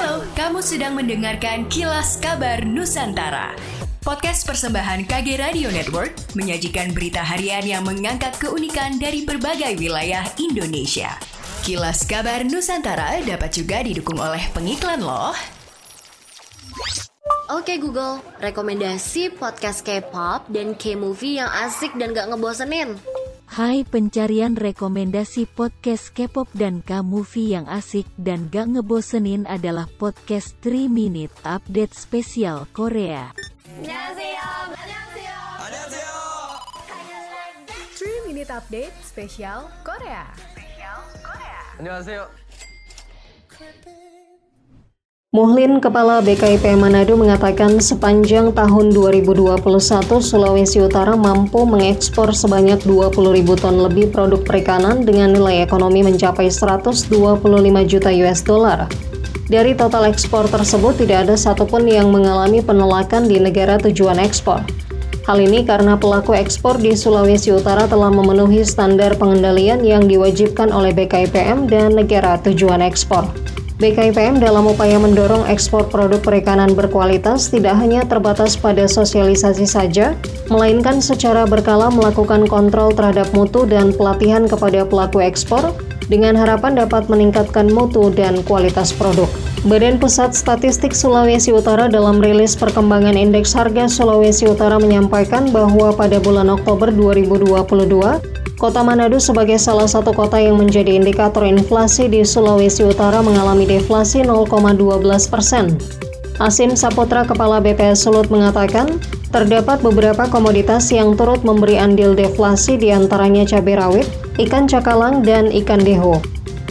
Halo, kamu sedang mendengarkan Kilas Kabar Nusantara. Podcast persembahan KG Radio Network menyajikan berita harian yang mengangkat keunikan dari berbagai wilayah Indonesia. Kilas Kabar Nusantara dapat juga didukung oleh pengiklan loh. Oke Google, rekomendasi podcast K-pop dan K-movie yang asik dan gak ngebosenin. Hai pencarian rekomendasi podcast K-pop dan K-movie yang asik dan gak ngebosenin adalah podcast 3 Minute Update Spesial Korea. 3 Minute Update Spesial Korea. 안녕하세요. Muhlin Kepala BKIP Manado mengatakan sepanjang tahun 2021 Sulawesi Utara mampu mengekspor sebanyak 20 ribu ton lebih produk perikanan dengan nilai ekonomi mencapai 125 juta US dollar. Dari total ekspor tersebut tidak ada satupun yang mengalami penolakan di negara tujuan ekspor. Hal ini karena pelaku ekspor di Sulawesi Utara telah memenuhi standar pengendalian yang diwajibkan oleh BKIPM dan negara tujuan ekspor. BKIPM dalam upaya mendorong ekspor produk perikanan berkualitas tidak hanya terbatas pada sosialisasi saja, melainkan secara berkala melakukan kontrol terhadap mutu dan pelatihan kepada pelaku ekspor dengan harapan dapat meningkatkan mutu dan kualitas produk. Badan Pusat Statistik Sulawesi Utara dalam rilis perkembangan indeks harga Sulawesi Utara menyampaikan bahwa pada bulan Oktober 2022, Kota Manado sebagai salah satu kota yang menjadi indikator inflasi di Sulawesi Utara mengalami deflasi 0,12 persen. Asim Saputra, Kepala BPS Sulut mengatakan, terdapat beberapa komoditas yang turut memberi andil deflasi di antaranya cabai rawit, ikan cakalang, dan ikan deho.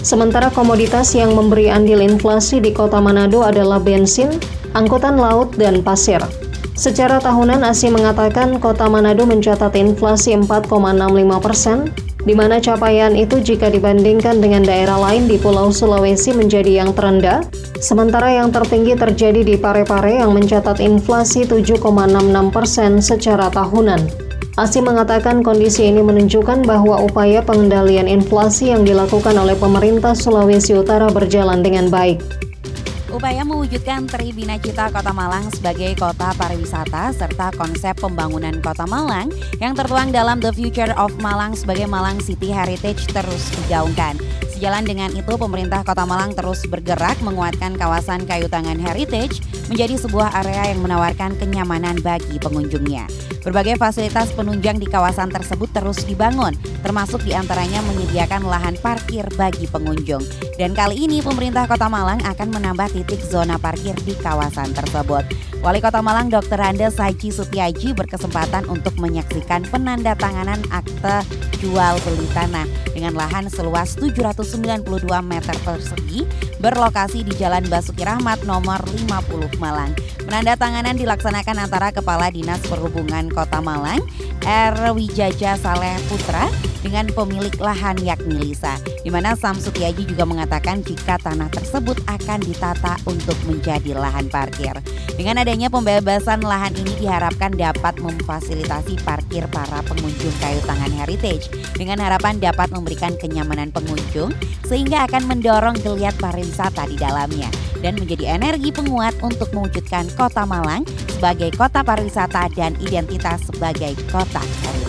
Sementara komoditas yang memberi andil inflasi di kota Manado adalah bensin, angkutan laut, dan pasir. Secara tahunan, ASI mengatakan kota Manado mencatat inflasi 4,65 persen, di mana capaian itu jika dibandingkan dengan daerah lain di Pulau Sulawesi menjadi yang terendah, sementara yang tertinggi terjadi di Parepare yang mencatat inflasi 7,66 persen secara tahunan. ASI mengatakan kondisi ini menunjukkan bahwa upaya pengendalian inflasi yang dilakukan oleh pemerintah Sulawesi Utara berjalan dengan baik. Upaya mewujudkan Tribina Cita Kota Malang sebagai kota pariwisata serta konsep pembangunan Kota Malang yang tertuang dalam The Future of Malang sebagai Malang City Heritage terus digaungkan. Sejalan dengan itu, pemerintah Kota Malang terus bergerak menguatkan kawasan kayu tangan heritage menjadi sebuah area yang menawarkan kenyamanan bagi pengunjungnya. Berbagai fasilitas penunjang di kawasan tersebut terus dibangun, termasuk di antaranya menyediakan lahan parkir bagi pengunjung. Dan kali ini pemerintah Kota Malang akan menambah titik zona parkir di kawasan tersebut. Wali Kota Malang Dr. Andes Haji Sutiaji berkesempatan untuk menyaksikan penandatanganan akte jual beli tanah dengan lahan seluas 792 meter persegi berlokasi di Jalan Basuki Rahmat nomor 50 Malang. Penandatanganan dilaksanakan antara Kepala Dinas Perhubungan Kota Malang, R. Wijaja Saleh Putra, dengan pemilik lahan yakni Lisa, di mana Sam Sutiaji juga mengatakan jika tanah tersebut akan ditata untuk menjadi lahan parkir. Dengan adanya pembebasan lahan ini diharapkan dapat memfasilitasi parkir para pengunjung kayu tangan heritage dengan harapan dapat memberikan kenyamanan pengunjung sehingga akan mendorong geliat pariwisata di dalamnya dan menjadi energi penguat untuk mewujudkan Kota Malang sebagai kota pariwisata dan identitas sebagai kota heritage.